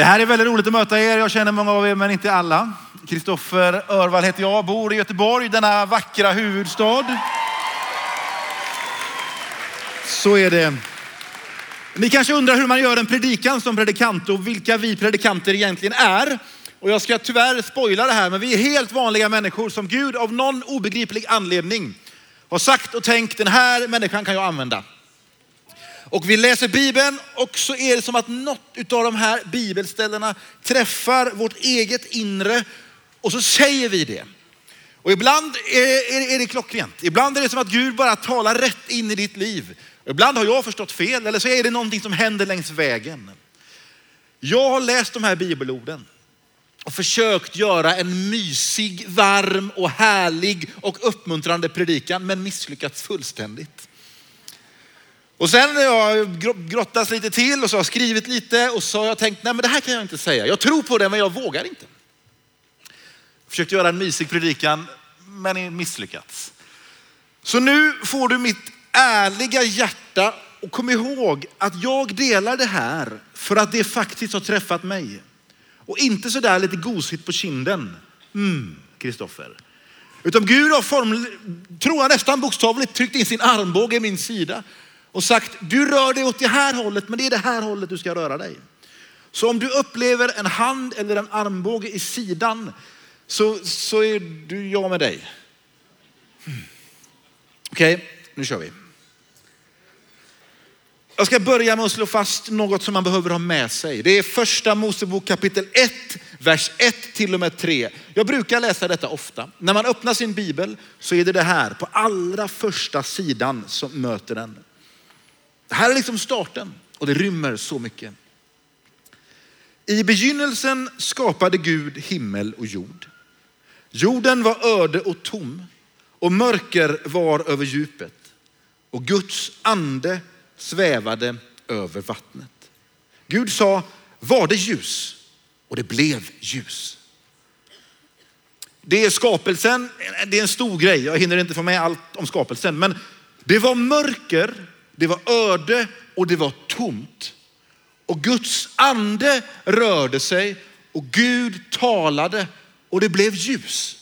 Det här är väldigt roligt att möta er. Jag känner många av er, men inte alla. Kristoffer Örvall heter jag, bor i Göteborg, denna vackra huvudstad. Så är det. Ni kanske undrar hur man gör en predikan som predikant och vilka vi predikanter egentligen är. Och jag ska tyvärr spoila det här, men vi är helt vanliga människor som Gud av någon obegriplig anledning har sagt och tänkt, den här människan kan jag använda. Och vi läser Bibeln och så är det som att något av de här bibelställena träffar vårt eget inre och så säger vi det. Och ibland är det klockrent. Ibland är det som att Gud bara talar rätt in i ditt liv. Ibland har jag förstått fel eller så är det någonting som händer längs vägen. Jag har läst de här bibelorden och försökt göra en mysig, varm och härlig och uppmuntrande predikan men misslyckats fullständigt. Och sen har jag grottats lite till och så har jag skrivit lite och så har jag tänkt, nej men det här kan jag inte säga. Jag tror på det men jag vågar inte. Försökt göra en mysig predikan men misslyckats. Så nu får du mitt ärliga hjärta och kom ihåg att jag delar det här för att det faktiskt har träffat mig. Och inte sådär lite gosigt på kinden. Mm, Kristoffer. Utan Gud har form, tror jag nästan bokstavligt tryckt in sin armbåge i min sida och sagt, du rör dig åt det här hållet, men det är det här hållet du ska röra dig. Så om du upplever en hand eller en armbåge i sidan så, så är du jag med dig. Mm. Okej, okay, nu kör vi. Jag ska börja med att slå fast något som man behöver ha med sig. Det är första Mosebok kapitel 1, vers 1 till och med 3. Jag brukar läsa detta ofta. När man öppnar sin bibel så är det det här på allra första sidan som möter den. Det här är liksom starten och det rymmer så mycket. I begynnelsen skapade Gud himmel och jord. Jorden var öde och tom och mörker var över djupet. Och Guds ande svävade över vattnet. Gud sa, var det ljus? Och det blev ljus. Det är skapelsen, det är en stor grej. Jag hinner inte få med allt om skapelsen. Men det var mörker, det var öde och det var tomt. Och Guds ande rörde sig och Gud talade och det blev ljus.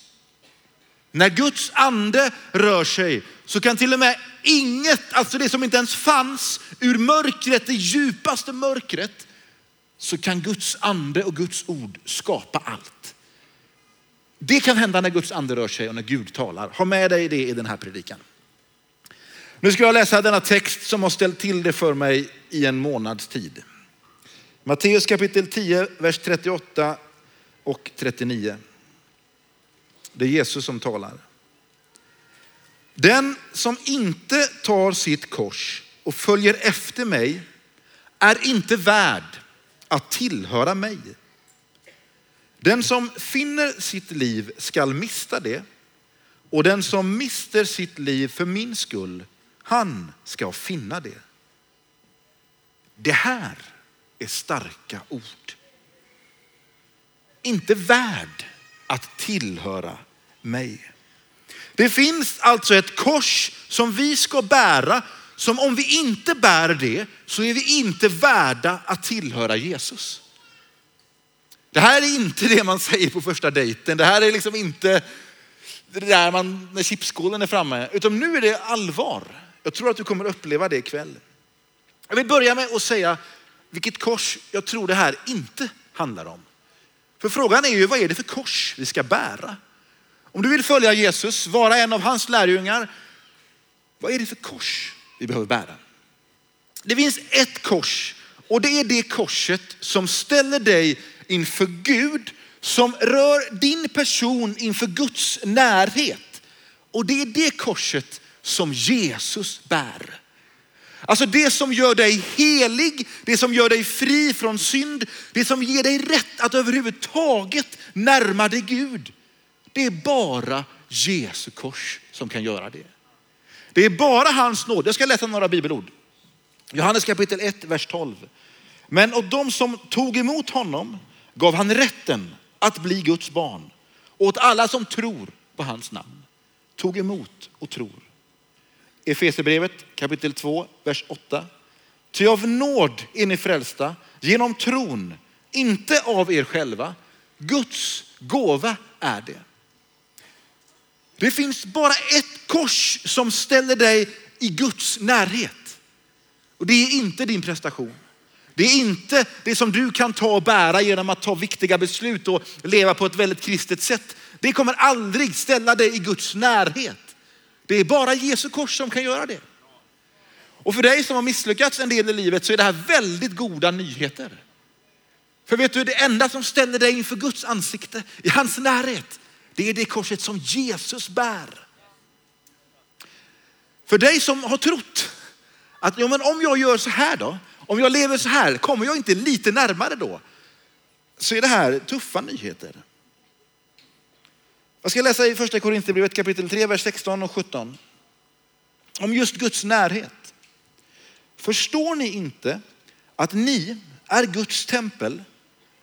När Guds ande rör sig så kan till och med inget, alltså det som inte ens fanns, ur mörkret, det djupaste mörkret, så kan Guds ande och Guds ord skapa allt. Det kan hända när Guds ande rör sig och när Gud talar. Ha med dig det i den här predikan. Nu ska jag läsa denna text som har ställt till det för mig i en månads tid. Matteus kapitel 10, vers 38 och 39. Det är Jesus som talar. Den som inte tar sitt kors och följer efter mig är inte värd att tillhöra mig. Den som finner sitt liv skall mista det och den som mister sitt liv för min skull, han ska finna det. Det här är starka ord. Inte värd att tillhöra mig. Det finns alltså ett kors som vi ska bära, som om vi inte bär det så är vi inte värda att tillhöra Jesus. Det här är inte det man säger på första dejten. Det här är liksom inte det där man, när chipsskålen är framme. Utan nu är det allvar. Jag tror att du kommer uppleva det ikväll. Jag vill börja med att säga vilket kors jag tror det här inte handlar om. För frågan är ju vad är det för kors vi ska bära? Om du vill följa Jesus, vara en av hans lärjungar, vad är det för kors vi behöver bära? Det finns ett kors och det är det korset som ställer dig inför Gud, som rör din person inför Guds närhet. Och det är det korset som Jesus bär. Alltså det som gör dig helig, det som gör dig fri från synd, det som ger dig rätt att överhuvudtaget närma dig Gud. Det är bara Jesu kors som kan göra det. Det är bara hans nåd. Jag ska läsa några bibelord. Johannes kapitel 1, vers 12. Men åt de som tog emot honom gav han rätten att bli Guds barn. åt alla som tror på hans namn. Tog emot och tror. Efesierbrevet kapitel 2, vers 8. Ty av nåd är ni frälsta genom tron. inte av er själva. Guds gåva är det. Det finns bara ett kors som ställer dig i Guds närhet. Och det är inte din prestation. Det är inte det som du kan ta och bära genom att ta viktiga beslut och leva på ett väldigt kristet sätt. Det kommer aldrig ställa dig i Guds närhet. Det är bara Jesu kors som kan göra det. Och för dig som har misslyckats en del i livet så är det här väldigt goda nyheter. För vet du, det enda som ställer dig inför Guds ansikte, i hans närhet, det är det korset som Jesus bär. För dig som har trott att ja, men om jag gör så här då, om jag lever så här, kommer jag inte lite närmare då? Så är det här tuffa nyheter. Jag ska läsa i första Korinthierbrevet kapitel 3, vers 16 och 17. Om just Guds närhet. Förstår ni inte att ni är Guds tempel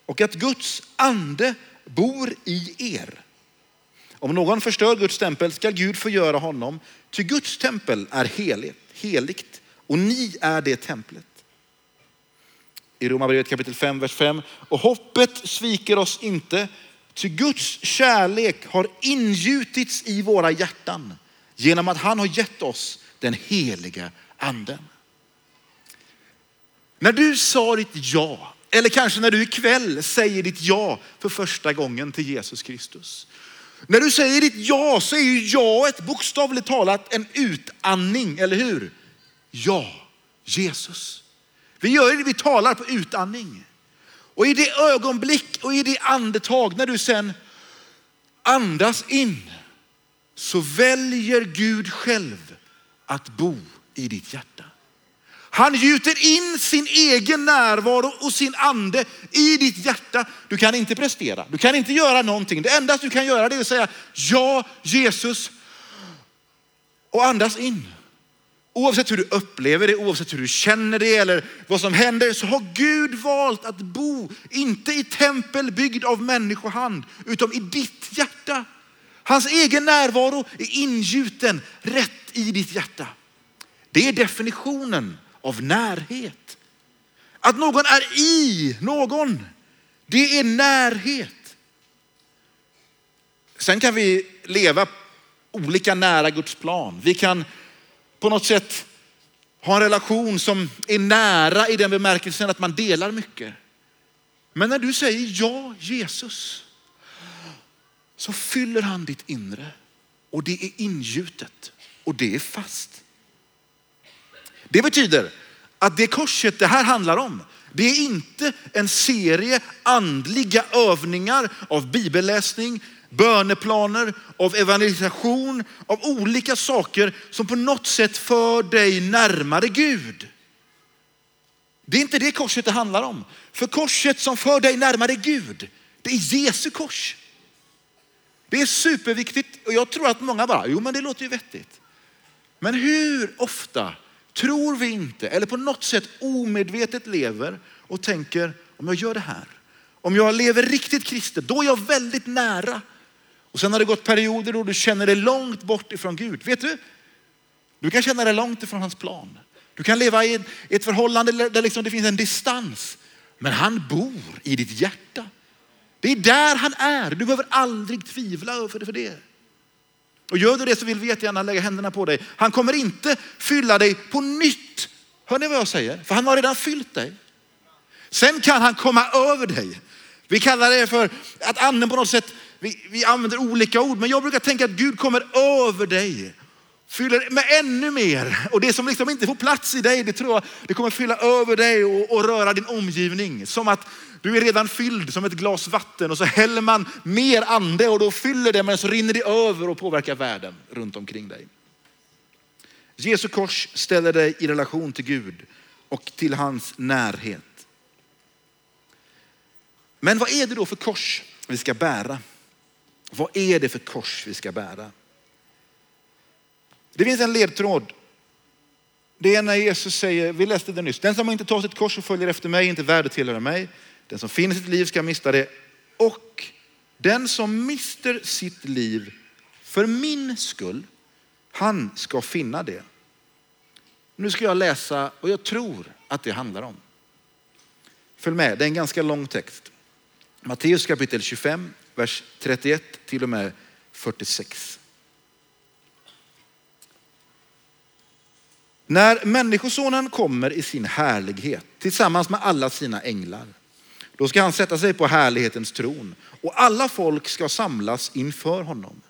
och att Guds ande bor i er? Om någon förstör Guds tempel ska Gud förgöra honom, ty Guds tempel är heligt, heligt och ni är det templet. I Romarbrevet kapitel 5, vers 5. Och hoppet sviker oss inte, ty Guds kärlek har ingjutits i våra hjärtan genom att han har gett oss den heliga anden. När du sa ditt ja, eller kanske när du ikväll säger ditt ja för första gången till Jesus Kristus. När du säger ditt ja så är ju jaet bokstavligt talat en utandning, eller hur? Ja, Jesus. Vi gör det, vi talar på utandning. Och i det ögonblick och i det andetag när du sen andas in så väljer Gud själv att bo i ditt hjärta. Han gjuter in sin egen närvaro och sin ande i ditt hjärta. Du kan inte prestera, du kan inte göra någonting. Det enda du kan göra det är att säga ja Jesus och andas in. Oavsett hur du upplever det, oavsett hur du känner det eller vad som händer så har Gud valt att bo, inte i tempel byggd av människohand, utan i ditt hjärta. Hans egen närvaro är ingjuten rätt i ditt hjärta. Det är definitionen av närhet. Att någon är i någon, det är närhet. Sen kan vi leva olika nära Guds plan. Vi kan på något sätt ha en relation som är nära i den bemärkelsen att man delar mycket. Men när du säger ja Jesus så fyller han ditt inre och det är ingjutet och det är fast. Det betyder att det korset det här handlar om, det är inte en serie andliga övningar av bibelläsning, böneplaner, av evangelisation, av olika saker som på något sätt för dig närmare Gud. Det är inte det korset det handlar om. För korset som för dig närmare Gud, det är Jesu kors. Det är superviktigt och jag tror att många bara, jo men det låter ju vettigt. Men hur ofta tror vi inte, eller på något sätt omedvetet lever och tänker, om jag gör det här, om jag lever riktigt kristet, då är jag väldigt nära och sen har det gått perioder då du känner dig långt bort ifrån Gud. Vet du? Du kan känna dig långt ifrån hans plan. Du kan leva i ett förhållande där liksom det finns en distans. Men han bor i ditt hjärta. Det är där han är. Du behöver aldrig tvivla för det. Och gör du det så vill vi jättegärna lägga händerna på dig. Han kommer inte fylla dig på nytt. Hör ni vad jag säger? För han har redan fyllt dig. Sen kan han komma över dig. Vi kallar det för att anden på något sätt vi, vi använder olika ord, men jag brukar tänka att Gud kommer över dig. Fyller med ännu mer. Och det som liksom inte får plats i dig, det tror jag, det kommer fylla över dig och, och röra din omgivning. Som att du är redan fylld som ett glas vatten och så häller man mer ande och då fyller det men så rinner det över och påverkar världen runt omkring dig. Jesu kors ställer dig i relation till Gud och till hans närhet. Men vad är det då för kors vi ska bära? Vad är det för kors vi ska bära? Det finns en ledtråd. Det är när Jesus säger, vi läste det nyss, den som inte tar sitt kors och följer efter mig är inte värd att tillhöra mig. Den som finner sitt liv ska mista det. Och den som mister sitt liv för min skull, han ska finna det. Nu ska jag läsa och jag tror att det handlar om. Följ med, det är en ganska lång text. Matteus kapitel 25, vers 31 till och med 46. När Människosonen kommer i sin härlighet tillsammans med alla sina änglar, då ska han sätta sig på härlighetens tron och alla folk ska samlas inför honom.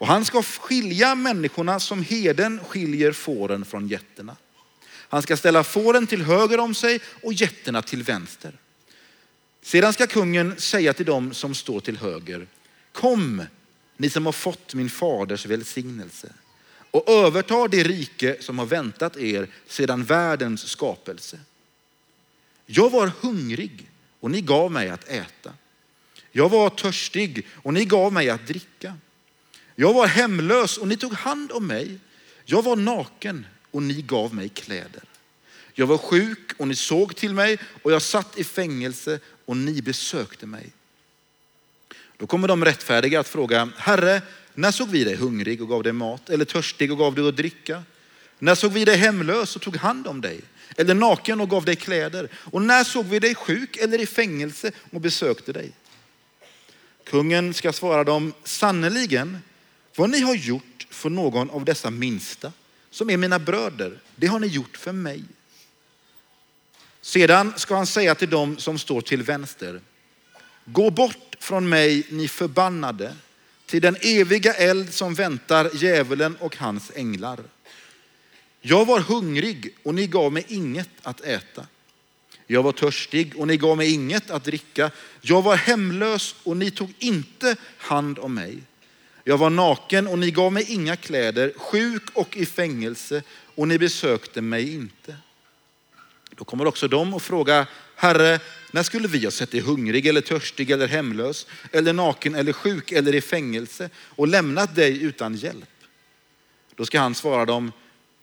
Och han ska skilja människorna som heden skiljer fåren från getterna. Han ska ställa fåren till höger om sig och getterna till vänster. Sedan ska kungen säga till dem som står till höger, kom ni som har fått min faders välsignelse och överta det rike som har väntat er sedan världens skapelse. Jag var hungrig och ni gav mig att äta. Jag var törstig och ni gav mig att dricka. Jag var hemlös och ni tog hand om mig. Jag var naken och ni gav mig kläder. Jag var sjuk och ni såg till mig och jag satt i fängelse och ni besökte mig. Då kommer de rättfärdiga att fråga, Herre, när såg vi dig hungrig och gav dig mat eller törstig och gav dig att dricka? När såg vi dig hemlös och tog hand om dig? Eller naken och gav dig kläder? Och när såg vi dig sjuk eller i fängelse och besökte dig? Kungen ska svara dem, sannerligen, vad ni har gjort för någon av dessa minsta, som är mina bröder, det har ni gjort för mig. Sedan ska han säga till dem som står till vänster, gå bort från mig ni förbannade till den eviga eld som väntar djävulen och hans änglar. Jag var hungrig och ni gav mig inget att äta. Jag var törstig och ni gav mig inget att dricka. Jag var hemlös och ni tog inte hand om mig. Jag var naken och ni gav mig inga kläder, sjuk och i fängelse och ni besökte mig inte. Då kommer också de och fråga, Herre, när skulle vi ha sett dig hungrig eller törstig eller hemlös eller naken eller sjuk eller i fängelse och lämnat dig utan hjälp? Då ska han svara dem,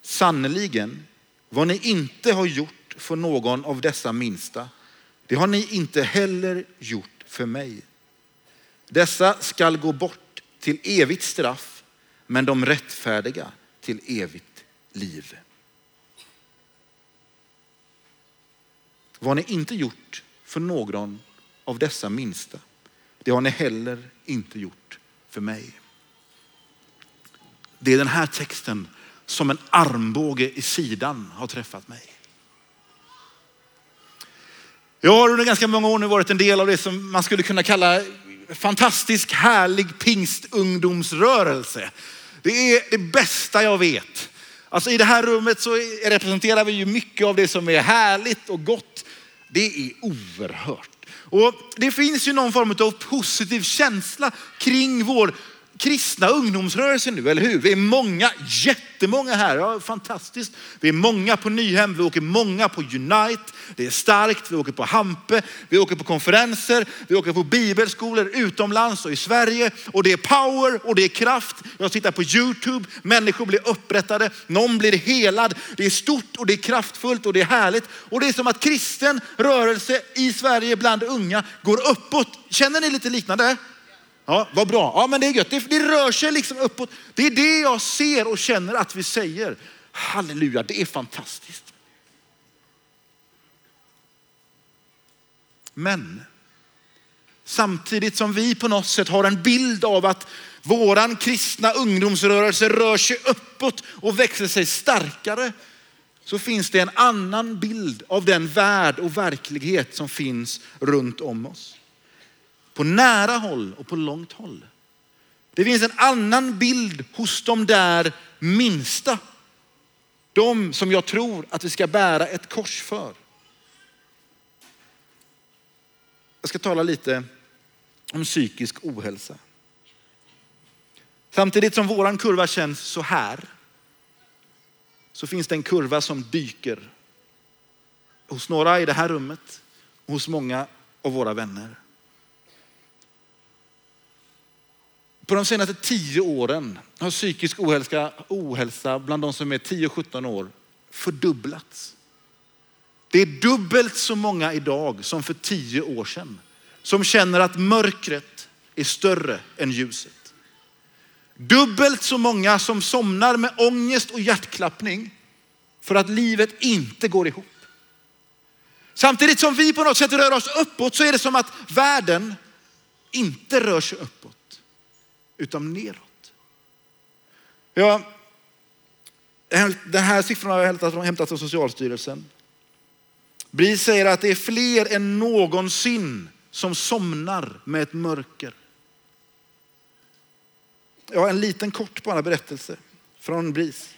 sannerligen, vad ni inte har gjort för någon av dessa minsta, det har ni inte heller gjort för mig. Dessa skall gå bort till evigt straff, men de rättfärdiga till evigt liv. Vad ni inte gjort för någon av dessa minsta, det har ni heller inte gjort för mig. Det är den här texten som en armbåge i sidan har träffat mig. Jag har under ganska många år nu varit en del av det som man skulle kunna kalla fantastisk härlig pingstungdomsrörelse. Det är det bästa jag vet. Alltså i det här rummet så representerar vi ju mycket av det som är härligt och gott. Det är oerhört. Och det finns ju någon form av positiv känsla kring vår kristna ungdomsrörelsen nu, eller hur? Vi är många, jättemånga här. Ja, fantastiskt. Vi är många på Nyhem, vi åker många på Unite. Det är starkt. Vi åker på Hampe, vi åker på konferenser, vi åker på bibelskolor utomlands och i Sverige. Och det är power och det är kraft. Jag tittar på YouTube, människor blir upprättade, någon blir helad. Det är stort och det är kraftfullt och det är härligt. Och det är som att kristen rörelse i Sverige bland unga går uppåt. Känner ni lite liknande? Ja, vad bra. Ja, men det är gött. Det, det rör sig liksom uppåt. Det är det jag ser och känner att vi säger. Halleluja, det är fantastiskt. Men samtidigt som vi på något sätt har en bild av att våran kristna ungdomsrörelse rör sig uppåt och växer sig starkare så finns det en annan bild av den värld och verklighet som finns runt om oss. På nära håll och på långt håll. Det finns en annan bild hos de där minsta. De som jag tror att vi ska bära ett kors för. Jag ska tala lite om psykisk ohälsa. Samtidigt som våran kurva känns så här så finns det en kurva som dyker hos några i det här rummet och hos många av våra vänner. På de senaste tio åren har psykisk ohälsa, ohälsa bland de som är 10-17 år fördubblats. Det är dubbelt så många idag som för tio år sedan som känner att mörkret är större än ljuset. Dubbelt så många som somnar med ångest och hjärtklappning för att livet inte går ihop. Samtidigt som vi på något sätt rör oss uppåt så är det som att världen inte rör sig uppåt, utan neråt. Ja, den här siffran har jag hämtat från Socialstyrelsen. BRIS säger att det är fler än någonsin som somnar med ett mörker. Jag har en liten kort bara berättelse från BRIS.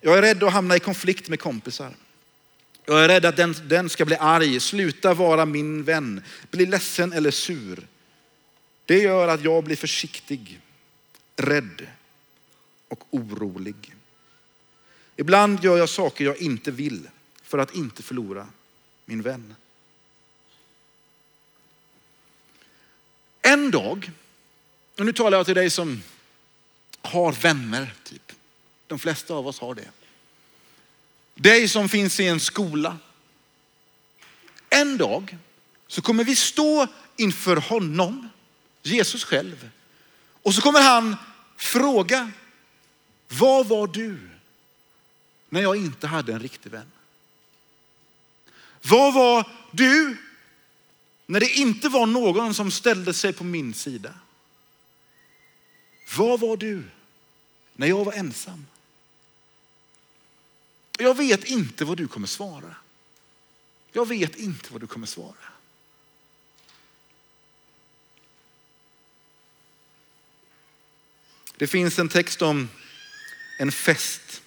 Jag är rädd att hamna i konflikt med kompisar. Jag är rädd att den, den ska bli arg, sluta vara min vän, bli ledsen eller sur. Det gör att jag blir försiktig, rädd och orolig. Ibland gör jag saker jag inte vill för att inte förlora min vän. En dag, och nu talar jag till dig som har vänner, typ. De flesta av oss har det. Dig som finns i en skola. En dag så kommer vi stå inför honom, Jesus själv. Och så kommer han fråga, vad var du när jag inte hade en riktig vän? Vad var du när det inte var någon som ställde sig på min sida? Vad var du när jag var ensam? Jag vet inte vad du kommer svara. Jag vet inte vad du kommer svara. Det finns en text om en fest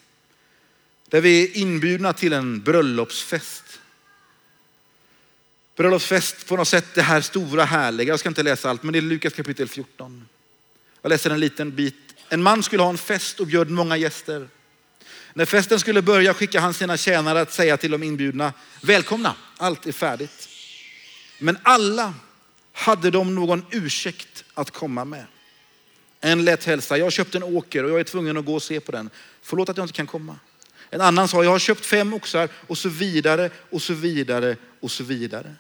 där vi är inbjudna till en bröllopsfest. Bröllopsfest på något sätt det här stora härliga. Jag ska inte läsa allt men det är Lukas kapitel 14. Jag läser en liten bit. En man skulle ha en fest och bjöd många gäster. När festen skulle börja skickade han sina tjänare att säga till de inbjudna, välkomna, allt är färdigt. Men alla hade de någon ursäkt att komma med. En lätt hälsa, jag har köpt en åker och jag är tvungen att gå och se på den. Förlåt att jag inte kan komma. En annan sa, jag har köpt fem oxar och så vidare och så vidare och så vidare.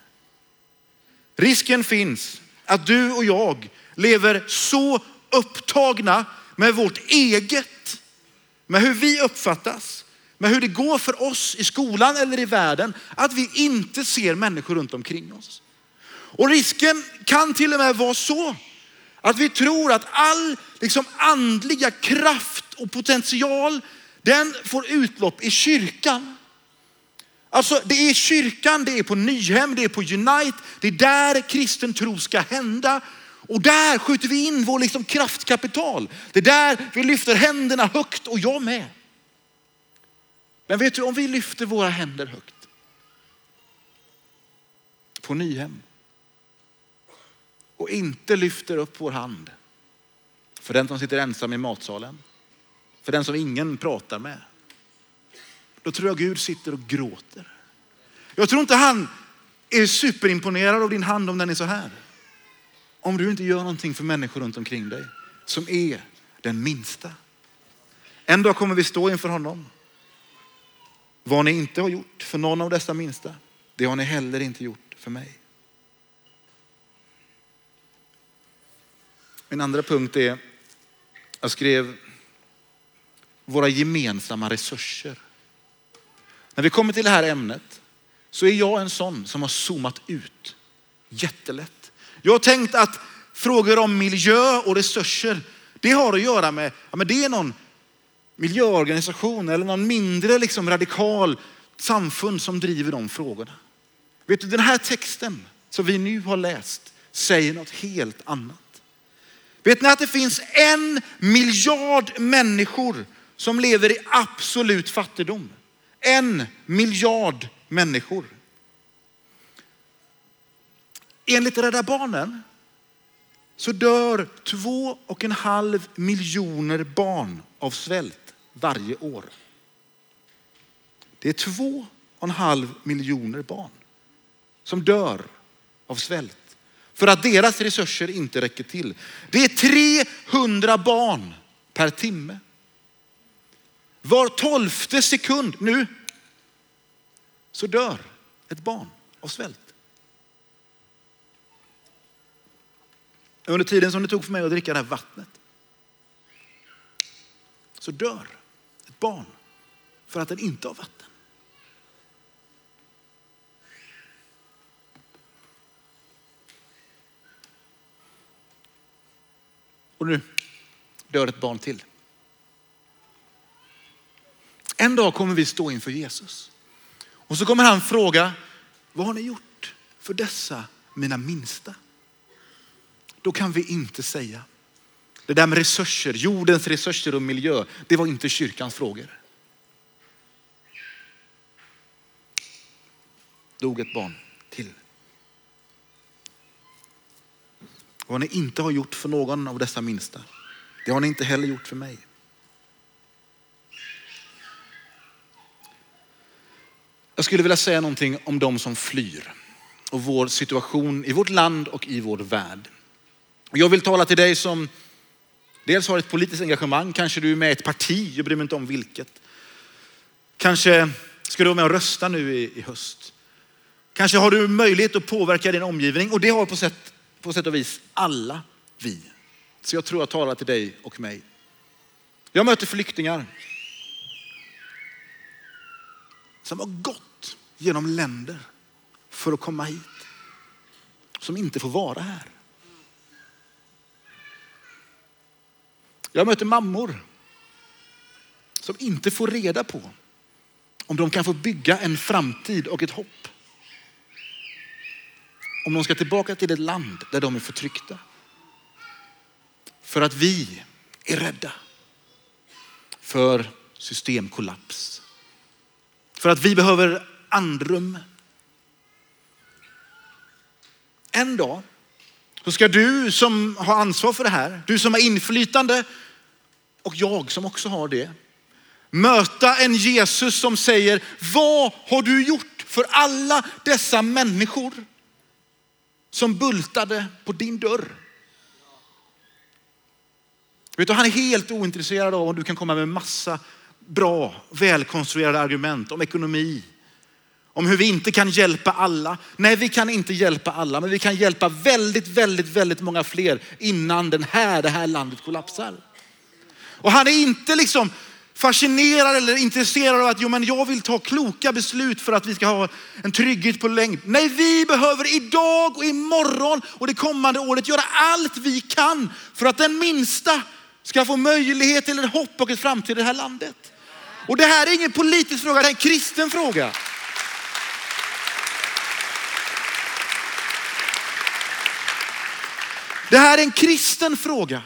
Risken finns att du och jag lever så upptagna med vårt eget med hur vi uppfattas, med hur det går för oss i skolan eller i världen, att vi inte ser människor runt omkring oss. Och risken kan till och med vara så att vi tror att all liksom, andliga kraft och potential, den får utlopp i kyrkan. Alltså det är i kyrkan, det är på Nyhem, det är på Unite, det är där kristen tro ska hända. Och där skjuter vi in vår liksom kraftkapital. Det är där vi lyfter händerna högt och jag med. Men vet du, om vi lyfter våra händer högt på Nyhem och inte lyfter upp vår hand för den som sitter ensam i matsalen, för den som ingen pratar med. Då tror jag Gud sitter och gråter. Jag tror inte han är superimponerad av din hand om den är så här. Om du inte gör någonting för människor runt omkring dig som är den minsta. En dag kommer vi stå inför honom. Vad ni inte har gjort för någon av dessa minsta, det har ni heller inte gjort för mig. Min andra punkt är, jag skrev våra gemensamma resurser. När vi kommer till det här ämnet så är jag en sån som har zoomat ut jättelätt. Jag har tänkt att frågor om miljö och resurser, det har att göra med, ja, men det är någon miljöorganisation eller någon mindre liksom radikal samfund som driver de frågorna. Vet du, den här texten som vi nu har läst säger något helt annat. Vet ni att det finns en miljard människor som lever i absolut fattigdom? En miljard människor. Enligt Rädda Barnen så dör två och en halv miljoner barn av svält varje år. Det är två och en halv miljoner barn som dör av svält för att deras resurser inte räcker till. Det är 300 barn per timme. Var tolfte sekund nu så dör ett barn av svält. Under tiden som det tog för mig att dricka det här vattnet så dör ett barn för att den inte har vatten. Och nu dör ett barn till. En dag kommer vi stå inför Jesus. Och så kommer han fråga, vad har ni gjort för dessa mina minsta? Då kan vi inte säga, det där med resurser, jordens resurser och miljö, det var inte kyrkans frågor. Dog ett barn till. Vad ni inte har gjort för någon av dessa minsta, det har ni inte heller gjort för mig. Jag skulle vilja säga någonting om de som flyr och vår situation i vårt land och i vår värld. Jag vill tala till dig som dels har ett politiskt engagemang, kanske du är med i ett parti, jag bryr mig inte om vilket. Kanske ska du vara med och rösta nu i, i höst. Kanske har du möjlighet att påverka din omgivning och det har på sätt, på sätt och vis alla vi. Så jag tror jag talar till dig och mig. Jag möter flyktingar som har gått genom länder för att komma hit. Som inte får vara här. Jag möter mammor som inte får reda på om de kan få bygga en framtid och ett hopp. Om de ska tillbaka till ett land där de är förtryckta. För att vi är rädda för systemkollaps. För att vi behöver andrum. En dag så ska du som har ansvar för det här, du som har inflytande och jag som också har det, möta en Jesus som säger, vad har du gjort för alla dessa människor som bultade på din dörr? Vet du, han är helt ointresserad av om du kan komma med massa bra, välkonstruerade argument om ekonomi, om hur vi inte kan hjälpa alla. Nej, vi kan inte hjälpa alla, men vi kan hjälpa väldigt, väldigt, väldigt många fler innan den här, det här landet kollapsar. Och han är inte liksom fascinerad eller intresserad av att jo, men jag vill ta kloka beslut för att vi ska ha en trygghet på längd. Nej, vi behöver idag och imorgon och det kommande året göra allt vi kan för att den minsta ska få möjlighet till ett hopp och ett framtid i det här landet. Och det här är ingen politisk fråga, det är en kristen fråga. Det här är en kristen fråga.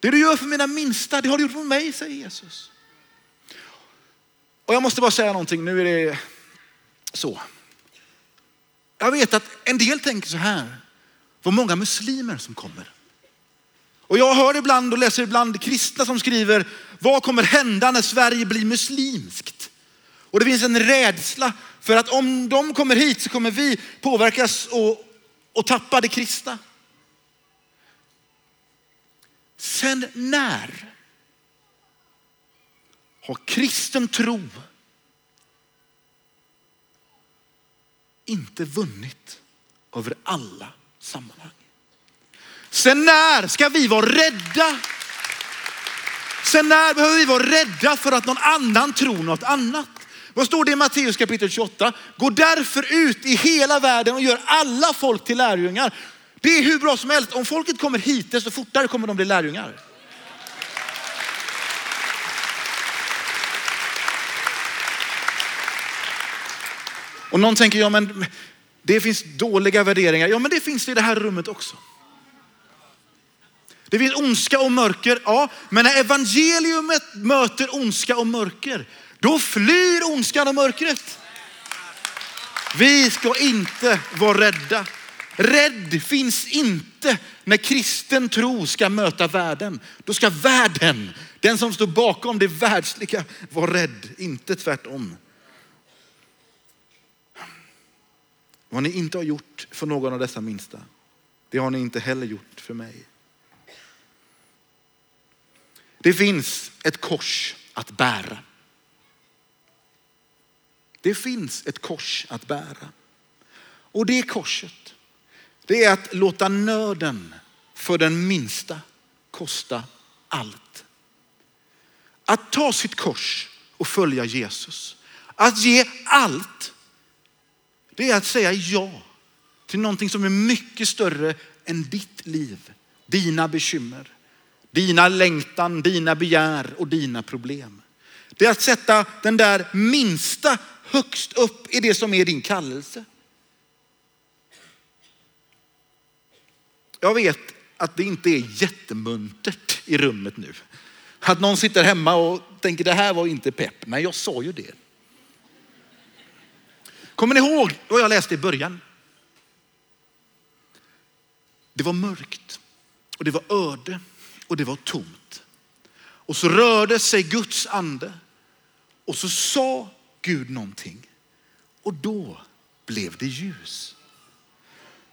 Det du gör för mina minsta, det har du gjort för mig, säger Jesus. Och jag måste bara säga någonting, nu är det så. Jag vet att en del tänker så här, vad många muslimer som kommer. Och jag hör ibland och läser ibland kristna som skriver, vad kommer hända när Sverige blir muslimskt? Och det finns en rädsla för att om de kommer hit så kommer vi påverkas och, och tappa det kristna. Sen när har kristen tro inte vunnit över alla sammanhang? Sen när ska vi vara rädda? Sen när behöver vi vara rädda för att någon annan tror något annat? Vad står det i Matteus kapitel 28? Gå därför ut i hela världen och gör alla folk till lärjungar. Det är hur bra som helst. Om folket kommer hit, desto fortare kommer de bli lärjungar. Och någon tänker, ja men det finns dåliga värderingar. Ja men det finns det i det här rummet också. Det finns ondska och mörker, ja. Men när evangeliumet möter ondska och mörker, då flyr ondskan och mörkret. Vi ska inte vara rädda. Rädd finns inte när kristen tro ska möta världen. Då ska världen, den som står bakom det världsliga, vara rädd, inte tvärtom. Vad ni inte har gjort för någon av dessa minsta, det har ni inte heller gjort för mig. Det finns ett kors att bära. Det finns ett kors att bära. Och det korset, det är att låta nöden för den minsta kosta allt. Att ta sitt kors och följa Jesus. Att ge allt. Det är att säga ja till någonting som är mycket större än ditt liv, dina bekymmer, dina längtan, dina begär och dina problem. Det är att sätta den där minsta högst upp i det som är din kallelse. Jag vet att det inte är jättemuntert i rummet nu. Att någon sitter hemma och tänker det här var inte pepp. men jag sa ju det. Kommer ni ihåg vad jag läste i början? Det var mörkt och det var öde och det var tomt. Och så rörde sig Guds ande och så sa Gud någonting och då blev det ljus.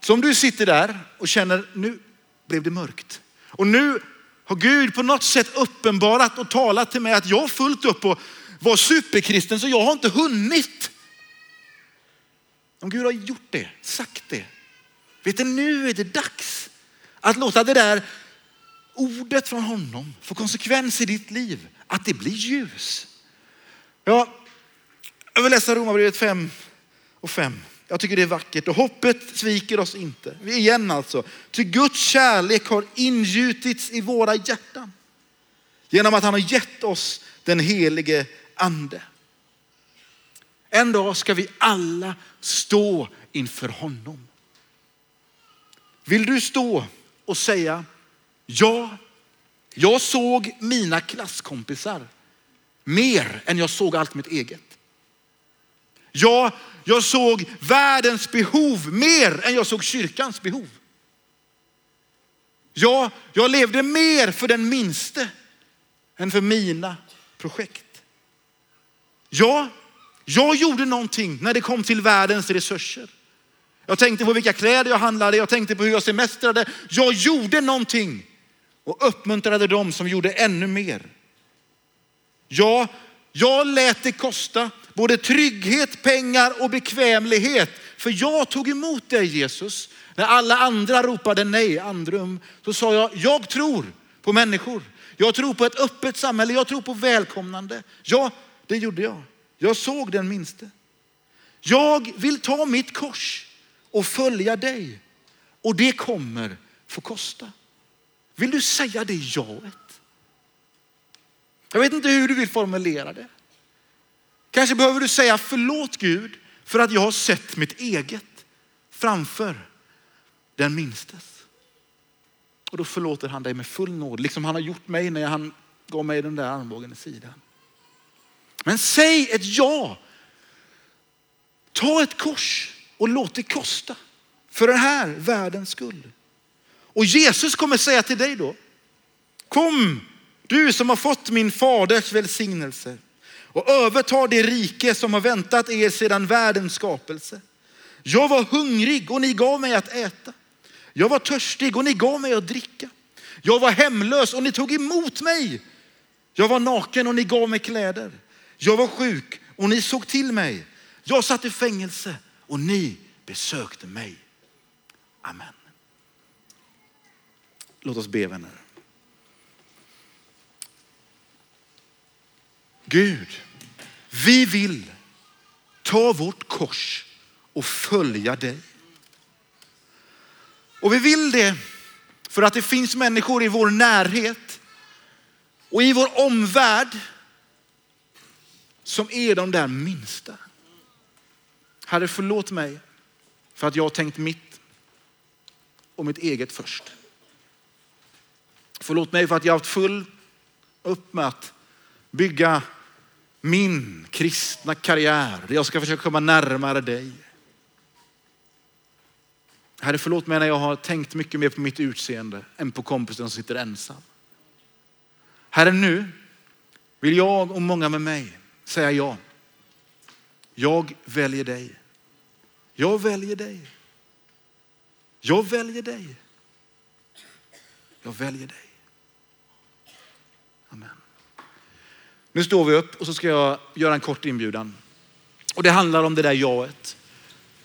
Så om du sitter där och känner nu blev det mörkt och nu har Gud på något sätt uppenbarat och talat till mig att jag har fullt upp och var superkristen så jag har inte hunnit. Om Gud har gjort det, sagt det, vet du nu är det dags att låta det där ordet från honom få konsekvens i ditt liv. Att det blir ljus. Ja, jag vill läsa Romarbrevet 5 och 5. Jag tycker det är vackert och hoppet sviker oss inte. Igen alltså. Ty Guds kärlek har ingjutits i våra hjärtan. Genom att han har gett oss den helige ande. En dag ska vi alla stå inför honom. Vill du stå och säga, ja, jag såg mina klasskompisar mer än jag såg allt mitt eget. Ja, jag såg världens behov mer än jag såg kyrkans behov. Ja, jag levde mer för den minste än för mina projekt. Ja, jag gjorde någonting när det kom till världens resurser. Jag tänkte på vilka kläder jag handlade, jag tänkte på hur jag semestrade. Jag gjorde någonting och uppmuntrade dem som gjorde ännu mer. Ja, jag lät det kosta både trygghet, pengar och bekvämlighet. För jag tog emot dig Jesus. När alla andra ropade nej, andrum, så sa jag, jag tror på människor. Jag tror på ett öppet samhälle, jag tror på välkomnande. Ja, det gjorde jag. Jag såg den minste. Jag vill ta mitt kors och följa dig. Och det kommer få kosta. Vill du säga det jaet? Jag vet inte hur du vill formulera det. Kanske behöver du säga förlåt Gud för att jag har sett mitt eget framför den minstes. Och då förlåter han dig med full nåd, liksom han har gjort mig när han gav mig den där armbågen i sidan. Men säg ett ja. Ta ett kors och låt det kosta för den här världens skull. Och Jesus kommer säga till dig då, kom du som har fått min faders välsignelse och övertar det rike som har väntat er sedan världens skapelse. Jag var hungrig och ni gav mig att äta. Jag var törstig och ni gav mig att dricka. Jag var hemlös och ni tog emot mig. Jag var naken och ni gav mig kläder. Jag var sjuk och ni såg till mig. Jag satt i fängelse och ni besökte mig. Amen. Låt oss be vänner. Gud, vi vill ta vårt kors och följa dig. Och vi vill det för att det finns människor i vår närhet och i vår omvärld som är de där minsta. Herre, förlåt mig för att jag har tänkt mitt och mitt eget först. Förlåt mig för att jag har haft full upp med att bygga min kristna karriär. Jag ska försöka komma närmare dig. Herre, förlåt mig när jag har tänkt mycket mer på mitt utseende än på kompisen som sitter ensam. Herre, nu vill jag och många med mig säga ja. Jag väljer dig. Jag väljer dig. Jag väljer dig. Jag väljer dig. Nu står vi upp och så ska jag göra en kort inbjudan. Och det handlar om det där jaet.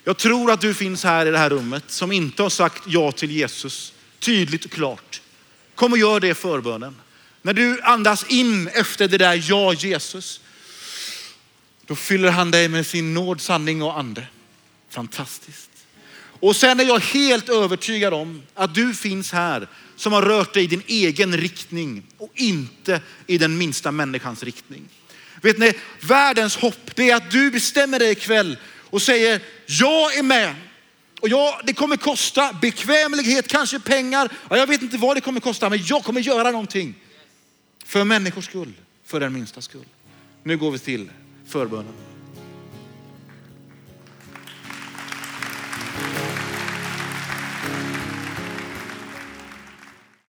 Jag tror att du finns här i det här rummet som inte har sagt ja till Jesus tydligt och klart. Kom och gör det förbönen. När du andas in efter det där ja Jesus, då fyller han dig med sin nåd, sanning och ande. Fantastiskt. Och sen är jag helt övertygad om att du finns här som har rört dig i din egen riktning och inte i den minsta människans riktning. Vet ni, världens hopp det är att du bestämmer dig ikväll och säger, jag är med. Och ja, det kommer kosta bekvämlighet, kanske pengar. Ja, jag vet inte vad det kommer kosta, men jag kommer göra någonting. För människors skull, för den minsta skull. Nu går vi till förbönen.